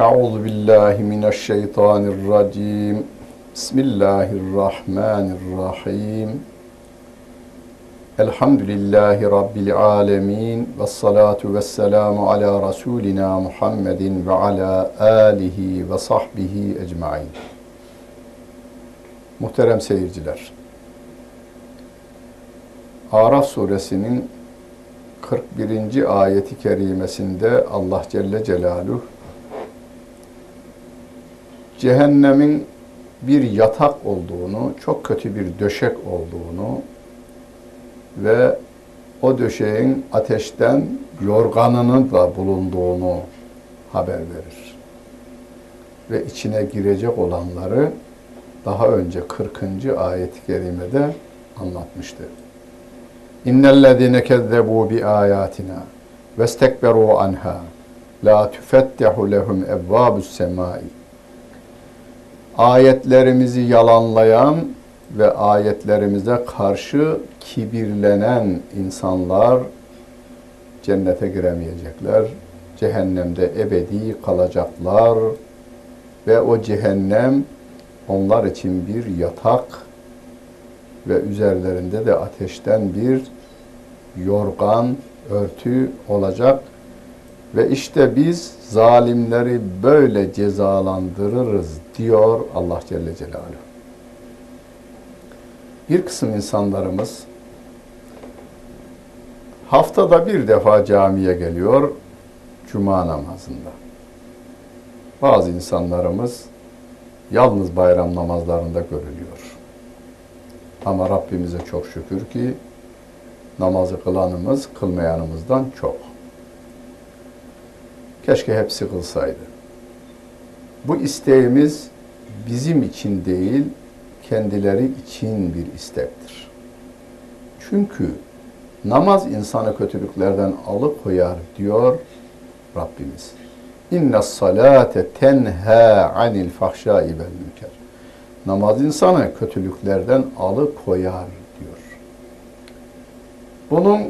Euzu billahi mineşşeytanirracim. Bismillahirrahmanirrahim. Elhamdülillahi Rabbil alemin. Ve salatu ve selamu ala Resulina Muhammedin ve ala alihi ve sahbihi ecmain. Muhterem seyirciler. Araf suresinin 41. ayeti kerimesinde Allah Celle Celaluhu cehennemin bir yatak olduğunu, çok kötü bir döşek olduğunu ve o döşeğin ateşten yorganının da bulunduğunu haber verir. Ve içine girecek olanları daha önce 40. ayet-i kerimede anlatmıştı. İnnellezine kezzebu bi ayatina ve stekberu anha la tufettehu lehum evvabus semai ayetlerimizi yalanlayan ve ayetlerimize karşı kibirlenen insanlar cennete giremeyecekler. Cehennemde ebedi kalacaklar ve o cehennem onlar için bir yatak ve üzerlerinde de ateşten bir yorgan, örtü olacak. Ve işte biz zalimleri böyle cezalandırırız diyor Allah Celle Celaluhu. Bir kısım insanlarımız haftada bir defa camiye geliyor cuma namazında. Bazı insanlarımız yalnız bayram namazlarında görülüyor. Ama Rabbimize çok şükür ki namazı kılanımız kılmayanımızdan çok. Keşke hepsi kılsaydı. Bu isteğimiz bizim için değil, kendileri için bir istektir. Çünkü namaz insanı kötülüklerden alıkoyar diyor Rabbimiz. İnne salate tenha anil fahşai vel münker. Namaz insanı kötülüklerden alıkoyar diyor. Bunun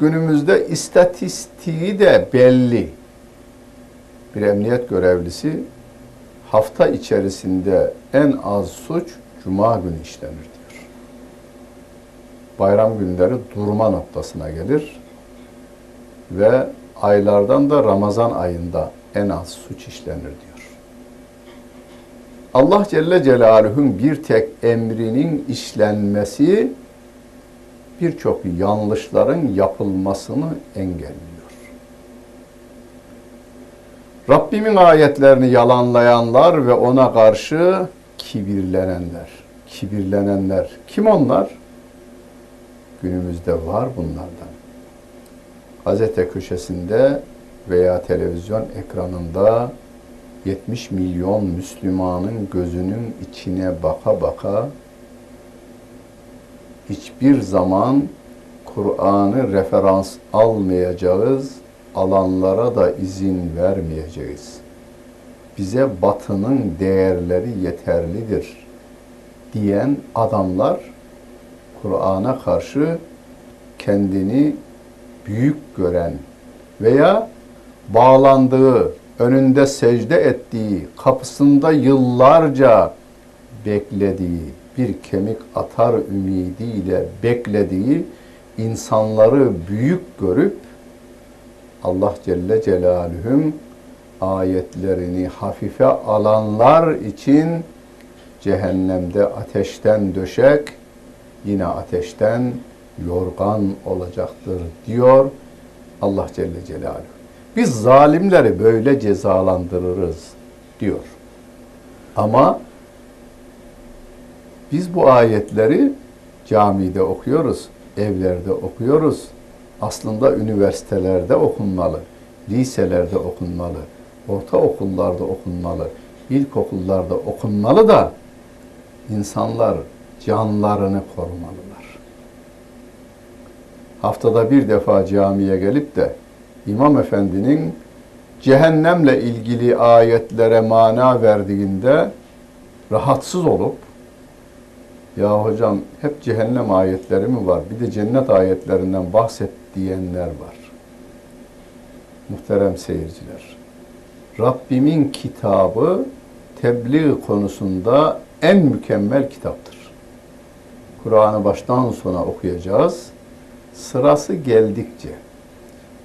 günümüzde istatistiği de belli. Bir emniyet görevlisi hafta içerisinde en az suç cuma günü işlenir diyor. Bayram günleri durma noktasına gelir ve aylardan da Ramazan ayında en az suç işlenir diyor. Allah Celle Celaluhu'nun bir tek emrinin işlenmesi birçok yanlışların yapılmasını engelliyor. Rabbimin ayetlerini yalanlayanlar ve ona karşı kibirlenenler. Kibirlenenler. Kim onlar? Günümüzde var bunlardan. Gazete köşesinde veya televizyon ekranında 70 milyon Müslümanın gözünün içine baka baka hiçbir zaman Kur'an'ı referans almayacağız alanlara da izin vermeyeceğiz. Bize batının değerleri yeterlidir diyen adamlar Kur'an'a karşı kendini büyük gören veya bağlandığı, önünde secde ettiği, kapısında yıllarca beklediği, bir kemik atar ümidiyle beklediği insanları büyük görüp Allah Celle Celaluhum ayetlerini hafife alanlar için cehennemde ateşten döşek, yine ateşten yorgan olacaktır diyor Allah Celle Celaluhu. Biz zalimleri böyle cezalandırırız diyor. Ama biz bu ayetleri camide okuyoruz, evlerde okuyoruz, aslında üniversitelerde okunmalı, liselerde okunmalı, ortaokullarda okunmalı, ilkokullarda okunmalı da insanlar canlarını korumalılar. Haftada bir defa camiye gelip de İmam Efendi'nin cehennemle ilgili ayetlere mana verdiğinde rahatsız olup ya hocam hep cehennem ayetleri mi var? Bir de cennet ayetlerinden bahset diyenler var. Muhterem seyirciler. Rabbimin kitabı tebliğ konusunda en mükemmel kitaptır. Kur'an'ı baştan sona okuyacağız. Sırası geldikçe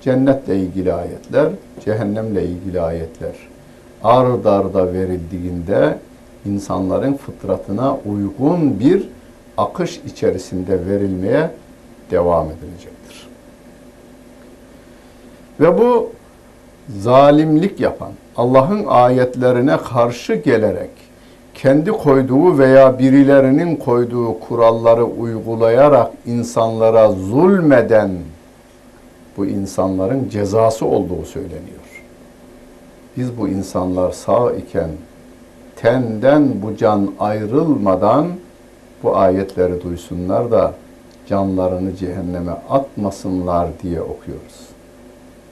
cennetle ilgili ayetler, cehennemle ilgili ayetler ard arda verildiğinde insanların fıtratına uygun bir akış içerisinde verilmeye devam edilecektir. Ve bu zalimlik yapan, Allah'ın ayetlerine karşı gelerek kendi koyduğu veya birilerinin koyduğu kuralları uygulayarak insanlara zulmeden bu insanların cezası olduğu söyleniyor. Biz bu insanlar sağ iken tenden bu can ayrılmadan bu ayetleri duysunlar da canlarını cehenneme atmasınlar diye okuyoruz.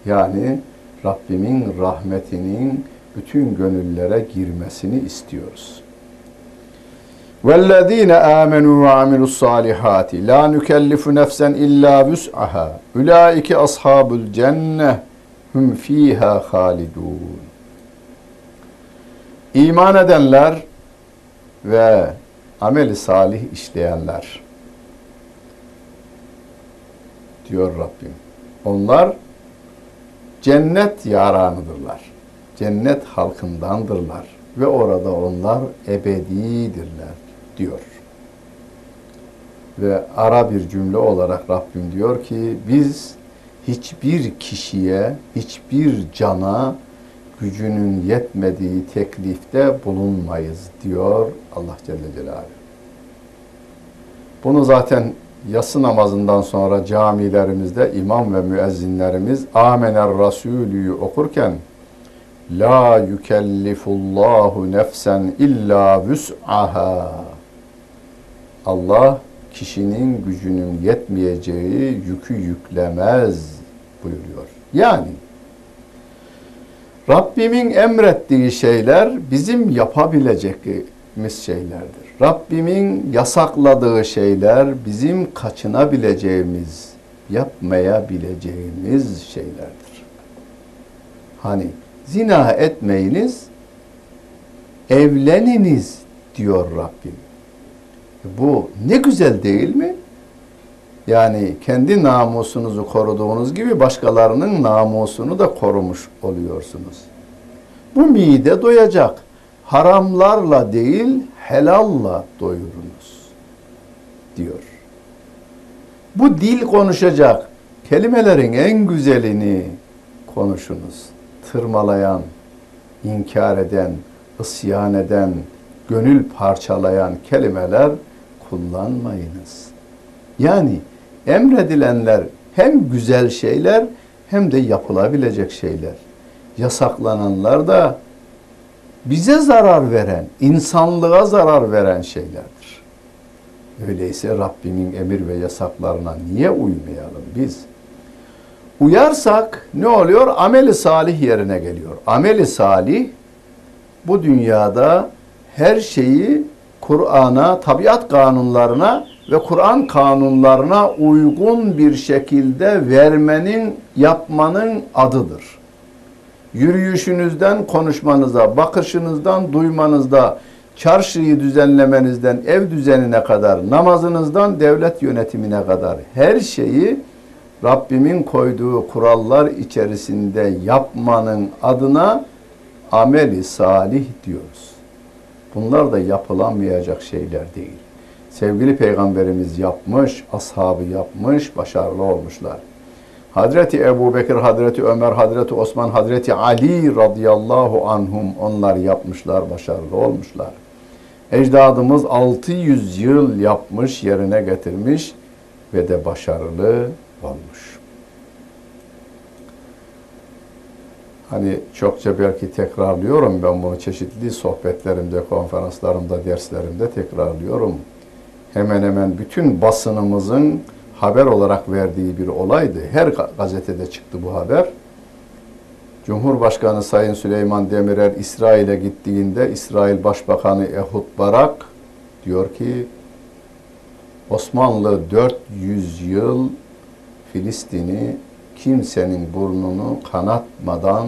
Yani Rabbimin rahmetinin bütün gönüllere girmesini istiyoruz. وَالَّذ۪ينَ آمَنُوا وَعَمِلُوا الصَّالِحَاتِ لَا نُكَلِّفُ نَفْسًا اِلَّا وُسْعَهَا اُولَٰئِكَ أَصْحَابُ الْجَنَّةِ هُمْ ف۪يهَا خَالِدُونَ İman edenler ve ameli salih işleyenler diyor Rabbim. Onlar cennet yaranıdırlar. Cennet halkındandırlar ve orada onlar ebedidirler diyor. Ve ara bir cümle olarak Rabbim diyor ki biz hiçbir kişiye, hiçbir cana gücünün yetmediği teklifte bulunmayız diyor Allah Celle Celaluhu. Bunu zaten yatsı namazından sonra camilerimizde imam ve müezzinlerimiz Amener Rasulü'yü okurken La yükellifullahu nefsen illa vüs'aha Allah kişinin gücünün yetmeyeceği yükü yüklemez buyuruyor. Yani Rabbimin emrettiği şeyler bizim yapabileceğimiz şeylerdir. Rabbimin yasakladığı şeyler bizim kaçınabileceğimiz, yapmayabileceğimiz şeylerdir. Hani zina etmeyiniz, evleniniz diyor Rabbim. Bu ne güzel değil mi? Yani kendi namusunuzu koruduğunuz gibi başkalarının namusunu da korumuş oluyorsunuz. Bu mide doyacak. Haramlarla değil helalla doyurunuz diyor. Bu dil konuşacak. Kelimelerin en güzelini konuşunuz. Tırmalayan, inkar eden, isyan eden, gönül parçalayan kelimeler kullanmayınız. Yani emredilenler hem güzel şeyler hem de yapılabilecek şeyler. Yasaklananlar da bize zarar veren, insanlığa zarar veren şeylerdir. Öyleyse Rabbimin emir ve yasaklarına niye uymayalım biz? Uyarsak ne oluyor? Ameli salih yerine geliyor. Ameli salih bu dünyada her şeyi Kur'an'a, tabiat kanunlarına ve Kur'an kanunlarına uygun bir şekilde vermenin, yapmanın adıdır. Yürüyüşünüzden konuşmanıza, bakışınızdan duymanızda, çarşıyı düzenlemenizden ev düzenine kadar, namazınızdan devlet yönetimine kadar her şeyi Rabbimin koyduğu kurallar içerisinde yapmanın adına ameli salih diyoruz. Bunlar da yapılamayacak şeyler değil. Sevgili Peygamberimiz yapmış, ashabı yapmış, başarılı olmuşlar. Hazreti Ebu Bekir, Hazreti Ömer, Hazreti Osman, Hazreti Ali radıyallahu anhum onlar yapmışlar, başarılı olmuşlar. Ecdadımız 600 yıl yapmış, yerine getirmiş ve de başarılı olmuş. Hani çokça belki tekrarlıyorum ben bunu çeşitli sohbetlerimde, konferanslarımda, derslerimde tekrarlıyorum. Hemen hemen bütün basınımızın haber olarak verdiği bir olaydı. Her gazetede çıktı bu haber. Cumhurbaşkanı Sayın Süleyman Demirel İsrail'e gittiğinde İsrail Başbakanı Ehud Barak diyor ki Osmanlı 400 yıl Filistin'i kimsenin burnunu kanatmadan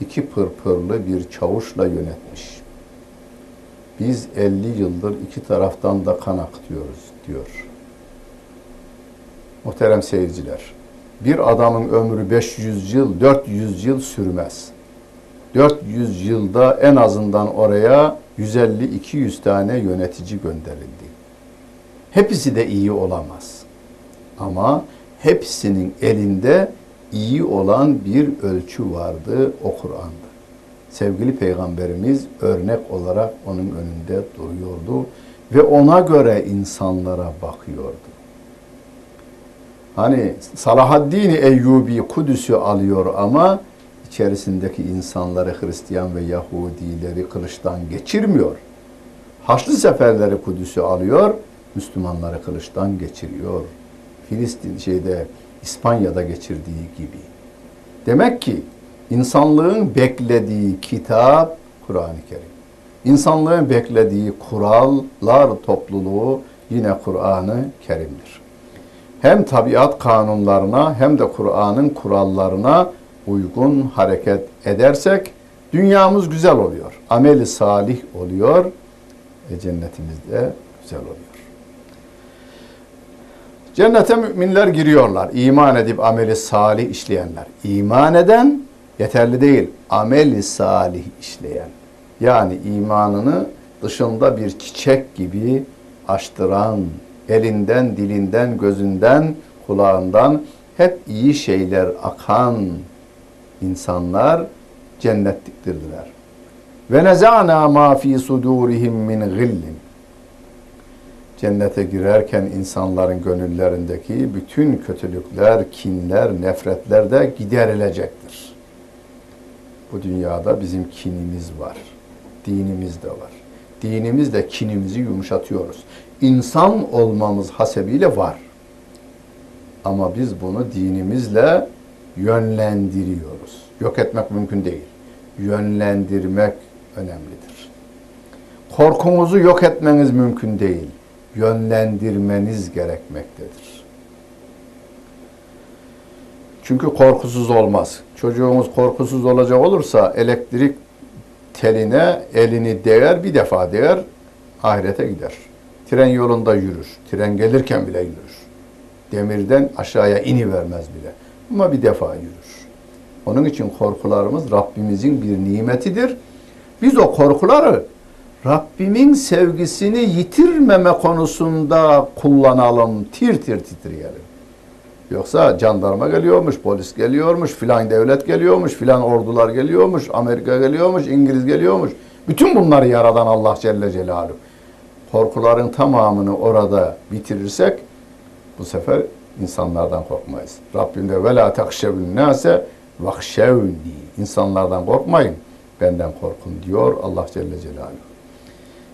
iki pırpırlı bir çavuşla yönetmiş. Biz 50 yıldır iki taraftan da kan akıtıyoruz diyor. Muhterem seyirciler, bir adamın ömrü 500 yıl, 400 yıl sürmez. 400 yılda en azından oraya 150-200 tane yönetici gönderildi. Hepsi de iyi olamaz. Ama hepsinin elinde iyi olan bir ölçü vardı o Kur'an'da. Sevgili Peygamberimiz örnek olarak onun önünde duruyordu ve ona göre insanlara bakıyordu. Hani Salahaddin Eyyubi Kudüs'ü alıyor ama içerisindeki insanları Hristiyan ve Yahudileri kılıçtan geçirmiyor. Haçlı seferleri Kudüs'ü alıyor, Müslümanları kılıçtan geçiriyor. Filistin şeyde İspanya'da geçirdiği gibi. Demek ki insanlığın beklediği kitap Kur'an-ı Kerim. İnsanlığın beklediği kurallar topluluğu yine Kur'an-ı Kerim'dir. Hem tabiat kanunlarına hem de Kur'an'ın kurallarına uygun hareket edersek dünyamız güzel oluyor. Ameli salih oluyor. E cennetimiz de güzel oluyor. Cennete müminler giriyorlar. İman edip ameli salih işleyenler. İman eden yeterli değil. Ameli salih işleyen. Yani imanını dışında bir çiçek gibi açtıran, elinden, dilinden, gözünden, kulağından hep iyi şeyler akan insanlar cennetliktirdiler. Ve nezana ma fi sudurihim min gillin. Cennete girerken insanların gönüllerindeki bütün kötülükler, kinler, nefretler de giderilecektir. Bu dünyada bizim kinimiz var. Dinimiz de var. Dinimizle kinimizi yumuşatıyoruz. İnsan olmamız hasebiyle var. Ama biz bunu dinimizle yönlendiriyoruz. Yok etmek mümkün değil. Yönlendirmek önemlidir. Korkumuzu yok etmeniz mümkün değil. Yönlendirmeniz gerekmektedir. Çünkü korkusuz olmaz. Çocuğumuz korkusuz olacak olursa elektrik teline elini değer, bir defa değer, ahirete gider. Tren yolunda yürür. Tren gelirken bile yürür. Demirden aşağıya ini vermez bile. Ama bir defa yürür. Onun için korkularımız Rabbimizin bir nimetidir. Biz o korkuları Rabbimin sevgisini yitirmeme konusunda kullanalım, tir tir titreyelim. Yoksa jandarma geliyormuş, polis geliyormuş, filan devlet geliyormuş, filan ordular geliyormuş, Amerika geliyormuş, İngiliz geliyormuş. Bütün bunları yaradan Allah Celle Celaluhu. Korkuların tamamını orada bitirirsek bu sefer insanlardan korkmayız. Rabbim de ve la takşevün nase vakşevni. İnsanlardan korkmayın, benden korkun diyor Allah Celle Celaluhu.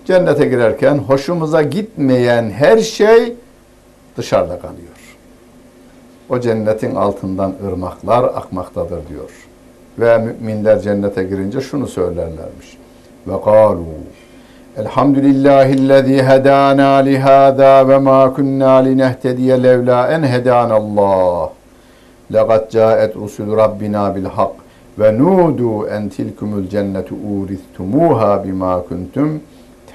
Cennete girerken hoşumuza gitmeyen her şey dışarıda kalıyor. O cennetin altından ırmaklar akmaktadır diyor. Ve müminler cennete girince şunu söylerlermiş. Ve kalu Elhamdülillahi'llezî hedâna lihâzâ ve mâ kunnâ linehtediye levlâ en hedânallâh. Laqad câet rusul rabbina bil hak ve nudu en tilkumul cennetu uristumuha bima kuntum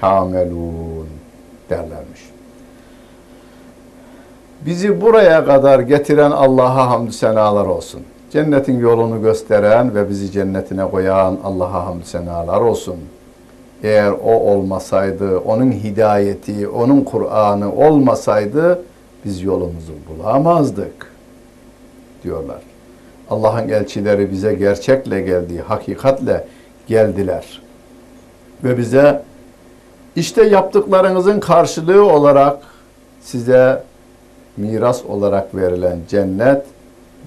ta'melun derlermiş. Bizi buraya kadar getiren Allah'a hamdü senalar olsun. Cennetin yolunu gösteren ve bizi cennetine koyan Allah'a hamdü senalar olsun. Eğer o olmasaydı, onun hidayeti, onun Kur'an'ı olmasaydı biz yolumuzu bulamazdık diyorlar. Allah'ın elçileri bize gerçekle geldi, hakikatle geldiler. Ve bize işte yaptıklarınızın karşılığı olarak size miras olarak verilen cennet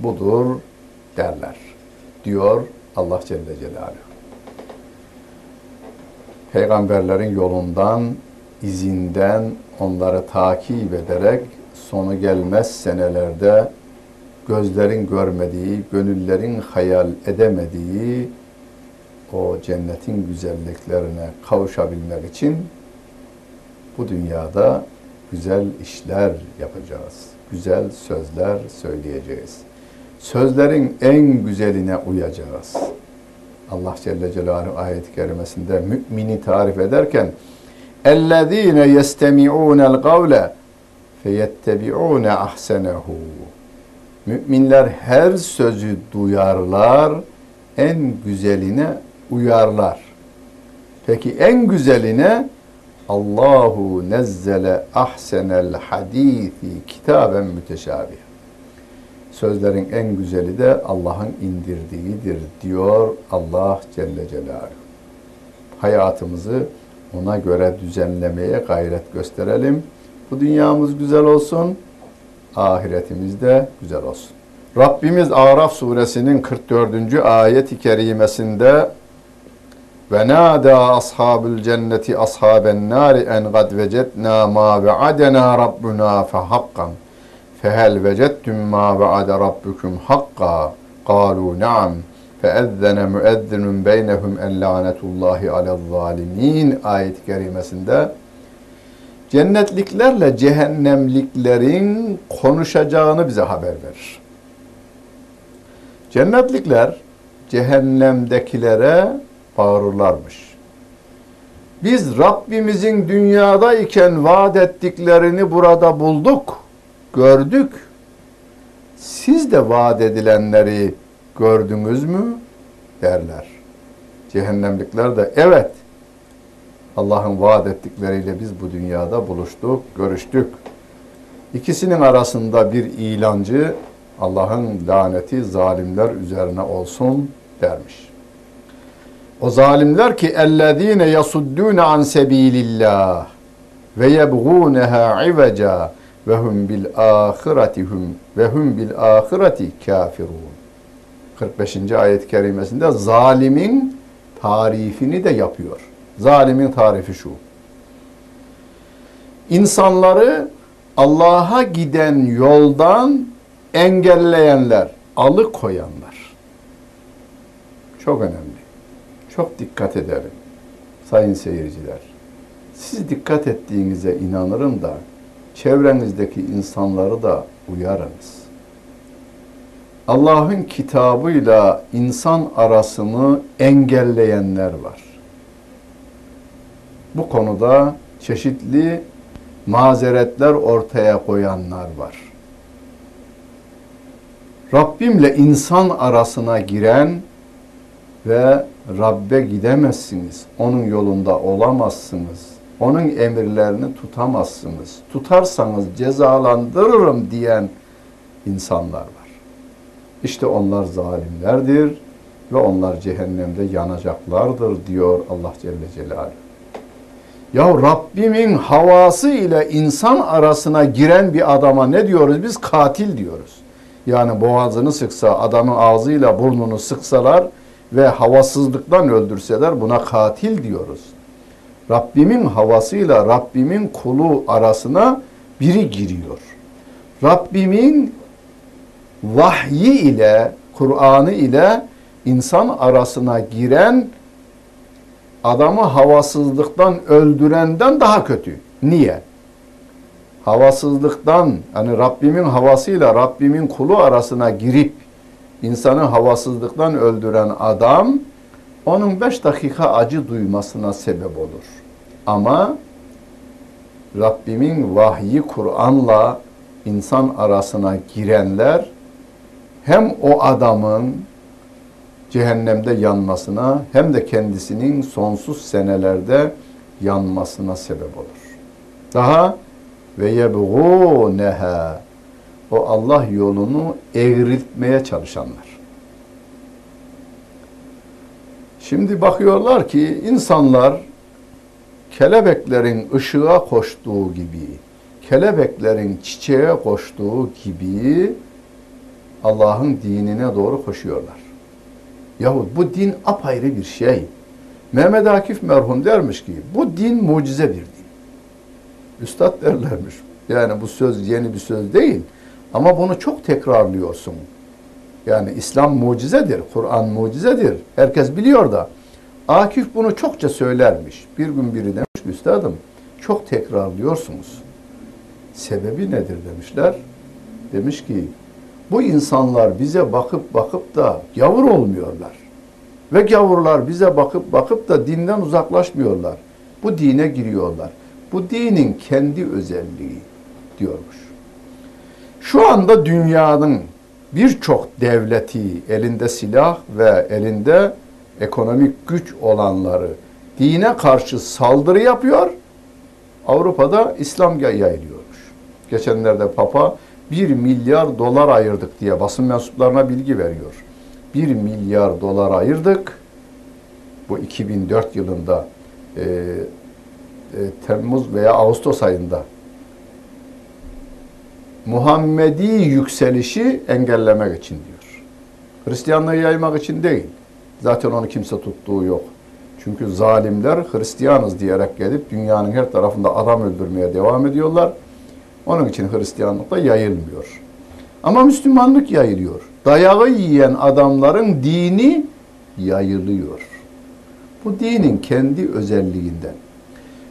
budur derler. Diyor Allah Celle Celaluhu. Peygamberlerin yolundan, izinden onları takip ederek sonu gelmez senelerde gözlerin görmediği, gönüllerin hayal edemediği o cennetin güzelliklerine kavuşabilmek için bu dünyada güzel işler yapacağız. Güzel sözler söyleyeceğiz. Sözlerin en güzeline uyacağız. Allah Celle Celaluhu ayet-i kerimesinde mümini tarif ederken اَلَّذ۪ينَ يَسْتَمِعُونَ الْقَوْلَ فَيَتَّبِعُونَ اَحْسَنَهُ Müminler her sözü duyarlar, en güzeline uyarlar. Peki en güzeline Allahu nezzele ahsenel hadisi kitaben müteşabih. Sözlerin en güzeli de Allah'ın indirdiğidir diyor Allah Celle Celaluhu. Hayatımızı ona göre düzenlemeye gayret gösterelim. Bu dünyamız güzel olsun, ahiretimiz de güzel olsun. Rabbimiz Araf suresinin 44. ayet-i kerimesinde ve nâdâ ashabul cenneti ashaben nâri en gad vecetnâ mâ ve'adenâ rabbuna fehakkan. Fehel vecettüm mâ ve'ade rabbüküm hakka. Kâlû naam. Feezzene müezzinun beynehum en lanetullahi alel zalimin ayet-i kerimesinde cennetliklerle cehennemliklerin konuşacağını bize haber verir. Cennetlikler cehennemdekilere bağırırlarmış. Biz Rabbimizin dünyada iken vaat ettiklerini burada bulduk, gördük. Siz de vaat edilenleri gördünüz mü? derler. Cehennemlikler de evet Allah'ın vaat ettikleriyle biz bu dünyada buluştuk, görüştük. İkisinin arasında bir ilancı Allah'ın laneti zalimler üzerine olsun dermiş. O zalimler ki ellezine yasuddune an sebilillah ve yebğûneha iveca ve hum bil ahiretihum ve hum bil ahireti kafirun. 45. ayet-i kerimesinde zalimin tarifini de yapıyor. Zalimin tarifi şu. İnsanları Allah'a giden yoldan engelleyenler, alıkoyanlar. Çok önemli. Çok dikkat edelim sayın seyirciler. Siz dikkat ettiğinize inanırım da çevrenizdeki insanları da uyarınız. Allah'ın kitabıyla insan arasını engelleyenler var. Bu konuda çeşitli mazeretler ortaya koyanlar var. Rabbimle insan arasına giren ve Rabbe gidemezsiniz. Onun yolunda olamazsınız. Onun emirlerini tutamazsınız. Tutarsanız cezalandırırım diyen insanlar var. İşte onlar zalimlerdir ve onlar cehennemde yanacaklardır diyor Allah Celle Celaluhu. Ya Rabbimin havası ile insan arasına giren bir adama ne diyoruz? Biz katil diyoruz. Yani boğazını sıksa, adamın ağzıyla burnunu sıksalar ve havasızlıktan öldürseler buna katil diyoruz. Rabbimin havasıyla Rabbimin kulu arasına biri giriyor. Rabbimin vahyi ile, Kur'an'ı ile insan arasına giren adamı havasızlıktan öldürenden daha kötü. Niye? Havasızlıktan, hani Rabbimin havasıyla Rabbimin kulu arasına girip insanı havasızlıktan öldüren adam onun beş dakika acı duymasına sebep olur. Ama Rabbimin vahyi Kur'an'la insan arasına girenler hem o adamın cehennemde yanmasına hem de kendisinin sonsuz senelerde yanmasına sebep olur. Daha ve yebğûneha o Allah yolunu eğriltmeye çalışanlar. Şimdi bakıyorlar ki insanlar kelebeklerin ışığa koştuğu gibi, kelebeklerin çiçeğe koştuğu gibi Allah'ın dinine doğru koşuyorlar. Yahu bu din apayrı bir şey. Mehmet Akif merhum dermiş ki bu din mucize bir din. Üstad derlermiş. Yani bu söz yeni bir söz değil. Ama bunu çok tekrarlıyorsun. Yani İslam mucizedir, Kur'an mucizedir. Herkes biliyor da. Akif bunu çokça söylermiş. Bir gün biri demiş üstadım çok tekrarlıyorsunuz. Sebebi nedir demişler. Demiş ki bu insanlar bize bakıp bakıp da yavur olmuyorlar. Ve gavurlar bize bakıp bakıp da dinden uzaklaşmıyorlar. Bu dine giriyorlar. Bu dinin kendi özelliği diyormuş. Şu anda dünyanın birçok devleti elinde silah ve elinde ekonomik güç olanları dine karşı saldırı yapıyor. Avrupa'da İslam yayılıyormuş. Geçenlerde Papa 1 milyar dolar ayırdık diye basın mensuplarına bilgi veriyor. 1 milyar dolar ayırdık. Bu 2004 yılında e, e, Temmuz veya Ağustos ayında Muhammedi yükselişi engellemek için diyor. Hristiyanlığı yaymak için değil. Zaten onu kimse tuttuğu yok. Çünkü zalimler Hristiyanız diyerek gelip dünyanın her tarafında adam öldürmeye devam ediyorlar. Onun için Hristiyanlık da yayılmıyor. Ama Müslümanlık yayılıyor. Dayağı yiyen adamların dini yayılıyor. Bu dinin kendi özelliğinden.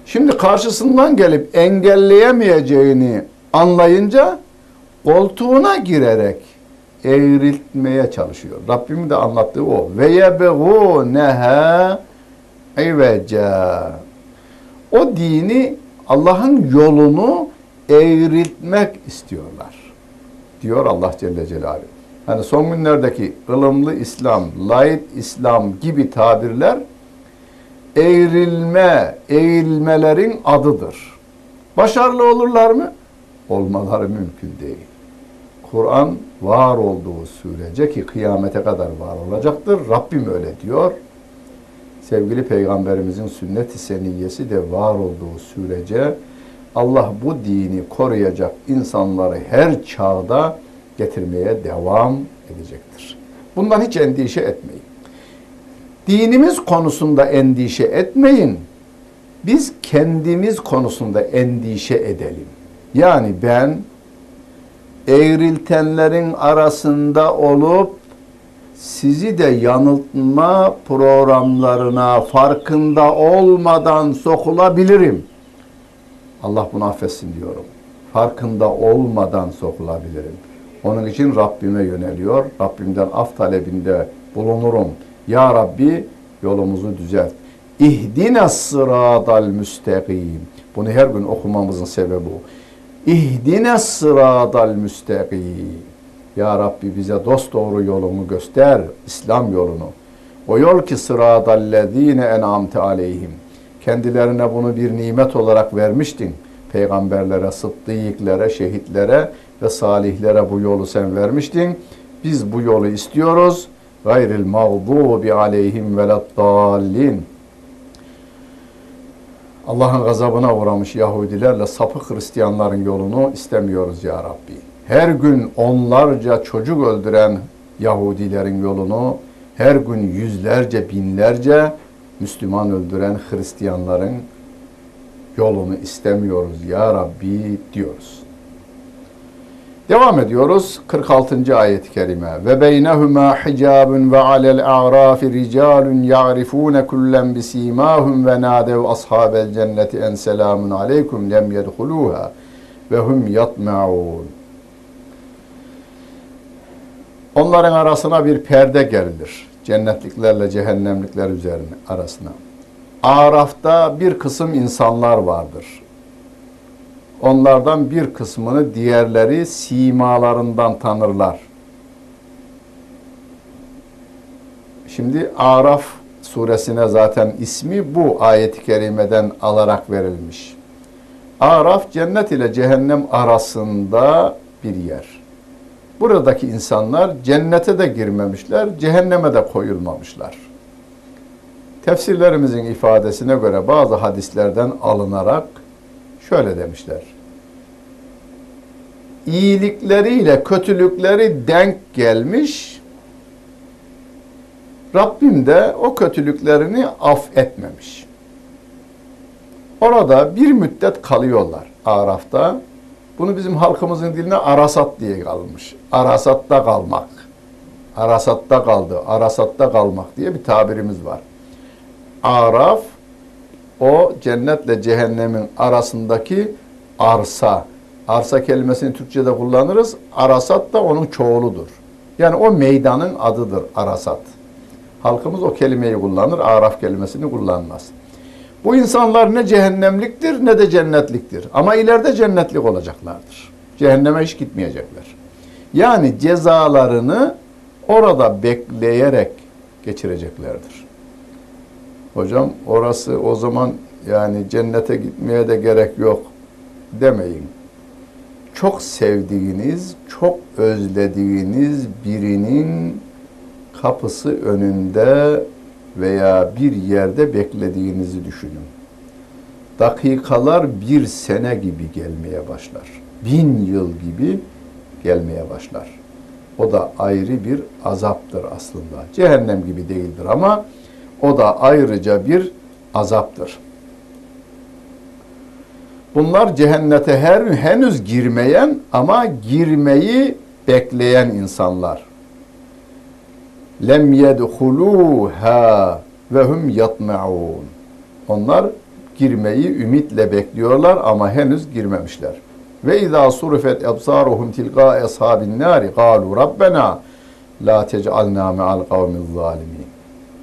Şimdi karşısından gelip engelleyemeyeceğini anlayınca koltuğuna girerek eğriltmeye çalışıyor. Rabbimin de anlattığı o. Ve yebğûneha iveca. O dini Allah'ın yolunu eğriltmek istiyorlar. Diyor Allah Celle Celaluhu. Hani son günlerdeki ılımlı İslam, layık İslam gibi tabirler eğrilme, eğilmelerin adıdır. Başarılı olurlar mı? Olmaları mümkün değil. Kur'an var olduğu sürece ki kıyamete kadar var olacaktır. Rabbim öyle diyor. Sevgili Peygamberimizin sünnet-i seniyyesi de var olduğu sürece Allah bu dini koruyacak insanları her çağda getirmeye devam edecektir. Bundan hiç endişe etmeyin. Dinimiz konusunda endişe etmeyin. Biz kendimiz konusunda endişe edelim. Yani ben eğriltenlerin arasında olup sizi de yanıltma programlarına farkında olmadan sokulabilirim. Allah bunu affetsin diyorum. Farkında olmadan sokulabilirim. Onun için Rabbime yöneliyor. Rabbimden af talebinde bulunurum. Ya Rabbi yolumuzu düzelt. İhdine sıradal müstakim. Bunu her gün okumamızın sebebi bu. İhdine sıradal müstakim. Ya Rabbi bize dost doğru yolunu göster, İslam yolunu. O yol ki sıradallezine en'amte aleyhim. Kendilerine bunu bir nimet olarak vermiştin. Peygamberlere, sıddıklere, şehitlere ve salihlere bu yolu sen vermiştin. Biz bu yolu istiyoruz. Gayril mağdubi aleyhim veleddallin. Allah'ın gazabına uğramış Yahudilerle sapık Hristiyanların yolunu istemiyoruz ya Rabbi. Her gün onlarca çocuk öldüren Yahudilerin yolunu, her gün yüzlerce, binlerce Müslüman öldüren Hristiyanların yolunu istemiyoruz ya Rabbi diyoruz. Devam ediyoruz 46. ayet-i kerime. Ve beynehuma hicabun ve alel a'rafi ricalun ya'rifune kullen bisimahum ve nadev ashabel cenneti en selamun aleykum lem yedhuluha ve hum yatma'un. Onların arasına bir perde gerilir. Cennetliklerle cehennemlikler üzerine arasına. Araf'ta bir kısım insanlar vardır. Onlardan bir kısmını diğerleri simalarından tanırlar. Şimdi Araf suresine zaten ismi bu ayet-i kerimeden alarak verilmiş. Araf cennet ile cehennem arasında bir yer. Buradaki insanlar cennete de girmemişler, cehenneme de koyulmamışlar. Tefsirlerimizin ifadesine göre bazı hadislerden alınarak şöyle demişler. İyilikleriyle kötülükleri denk gelmiş, Rabbim de o kötülüklerini affetmemiş. Orada bir müddet kalıyorlar Araf'ta. Bunu bizim halkımızın diline arasat diye kalmış. Arasatta kalmak. Arasatta kaldı, arasatta kalmak diye bir tabirimiz var. Araf o cennetle cehennemin arasındaki arsa. Arsa kelimesini Türkçe'de kullanırız. Arasat da onun çoğuludur. Yani o meydanın adıdır Arasat. Halkımız o kelimeyi kullanır, araf kelimesini kullanmaz. Bu insanlar ne cehennemliktir ne de cennetliktir. Ama ileride cennetlik olacaklardır. Cehenneme hiç gitmeyecekler. Yani cezalarını orada bekleyerek geçireceklerdir. Hocam orası o zaman yani cennete gitmeye de gerek yok demeyin. Çok sevdiğiniz, çok özlediğiniz birinin kapısı önünde veya bir yerde beklediğinizi düşünün. Dakikalar bir sene gibi gelmeye başlar. Bin yıl gibi gelmeye başlar. O da ayrı bir azaptır aslında. Cehennem gibi değildir ama o da ayrıca bir azaptır. Bunlar cehennete her henüz girmeyen ama girmeyi bekleyen insanlar. Lem yedhuluha ve hum yatmaun. Onlar girmeyi ümitle bekliyorlar ama henüz girmemişler. Ve izâ surifet ebsaruhum tilgâ ashabin nâri gâlu rabbena la tec'alnâ me'al kavmiz zâlimîn.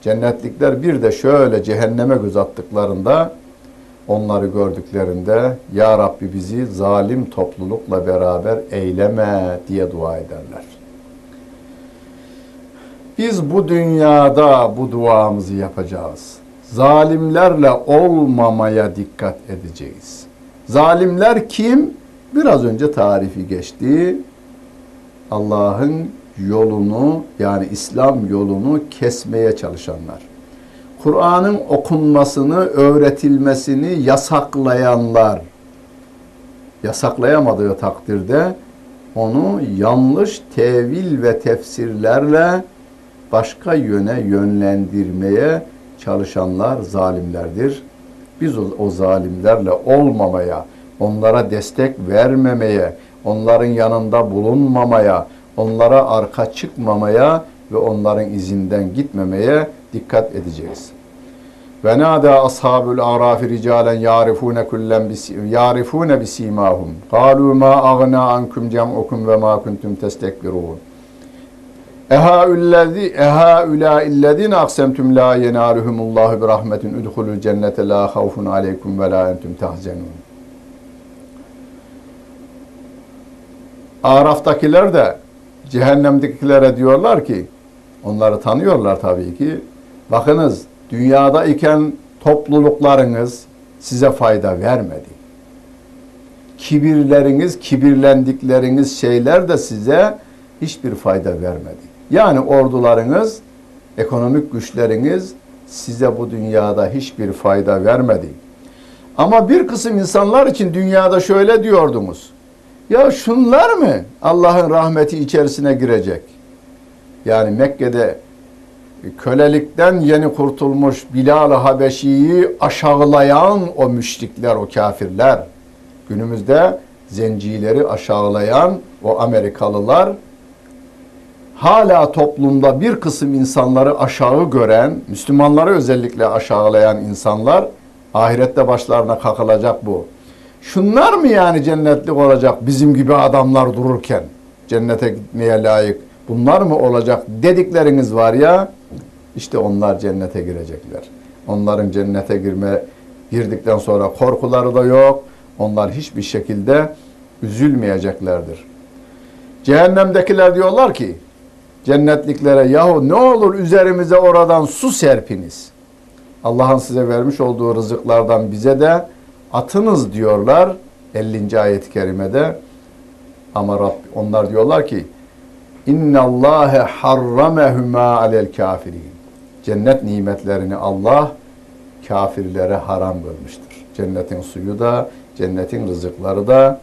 Cennetlikler bir de şöyle cehenneme göz attıklarında onları gördüklerinde Ya Rabbi bizi zalim toplulukla beraber eyleme diye dua ederler. Biz bu dünyada bu duamızı yapacağız. Zalimlerle olmamaya dikkat edeceğiz. Zalimler kim? Biraz önce tarifi geçti. Allah'ın yolunu yani İslam yolunu kesmeye çalışanlar. Kur'an'ın okunmasını, öğretilmesini yasaklayanlar. Yasaklayamadığı takdirde onu yanlış tevil ve tefsirlerle başka yöne yönlendirmeye çalışanlar zalimlerdir. Biz o, o zalimlerle olmamaya, onlara destek vermemeye, onların yanında bulunmamaya, onlara arka çıkmamaya ve onların izinden gitmemeye dikkat edeceğiz. Ve nada ashabul arafi ricalen yarifune kullen yarifune bisimahum. Kalu ma agna ankum cem'ukum ve ma kuntum testekbirun. Ehaüllezî ehaülâ illezîne aksemtum la yenâluhumullahu bi rahmetin udhulul cennete la havfun aleykum ve la entum tahzenun. Araf'takiler de cehennemdekilere diyorlar ki onları tanıyorlar tabii ki. Bakınız dünyada iken topluluklarınız size fayda vermedi. Kibirleriniz, kibirlendikleriniz şeyler de size hiçbir fayda vermedi. Yani ordularınız, ekonomik güçleriniz size bu dünyada hiçbir fayda vermedi. Ama bir kısım insanlar için dünyada şöyle diyordunuz. Ya şunlar mı Allah'ın rahmeti içerisine girecek? Yani Mekke'de kölelikten yeni kurtulmuş Bilal-ı Habeşi'yi aşağılayan o müşrikler, o kafirler, günümüzde zencileri aşağılayan o Amerikalılar, hala toplumda bir kısım insanları aşağı gören, Müslümanları özellikle aşağılayan insanlar, ahirette başlarına kakılacak bu. Şunlar mı yani cennetlik olacak bizim gibi adamlar dururken cennete gitmeye layık? Bunlar mı olacak dedikleriniz var ya işte onlar cennete girecekler. Onların cennete girme girdikten sonra korkuları da yok. Onlar hiçbir şekilde üzülmeyeceklerdir. Cehennemdekiler diyorlar ki cennetliklere yahu ne olur üzerimize oradan su serpiniz. Allah'ın size vermiş olduğu rızıklardan bize de atınız diyorlar 50. ayet-i kerimede. Ama Rabb, onlar diyorlar ki İnna Allahe harramehuma alel kafirin. Cennet nimetlerini Allah kafirlere haram kılmıştır. Cennetin suyu da, cennetin rızıkları da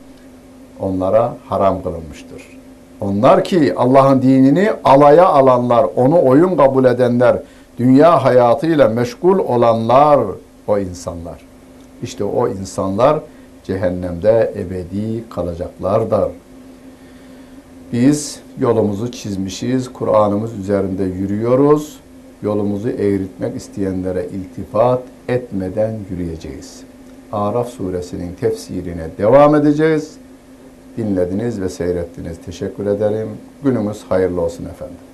onlara haram kılınmıştır. Onlar ki Allah'ın dinini alaya alanlar, onu oyun kabul edenler, dünya hayatıyla meşgul olanlar o insanlar. İşte o insanlar cehennemde ebedi kalacaklardır. Biz yolumuzu çizmişiz, Kur'an'ımız üzerinde yürüyoruz. Yolumuzu eğritmek isteyenlere iltifat etmeden yürüyeceğiz. Araf suresinin tefsirine devam edeceğiz. Dinlediniz ve seyrettiniz. Teşekkür ederim. Günümüz hayırlı olsun efendim.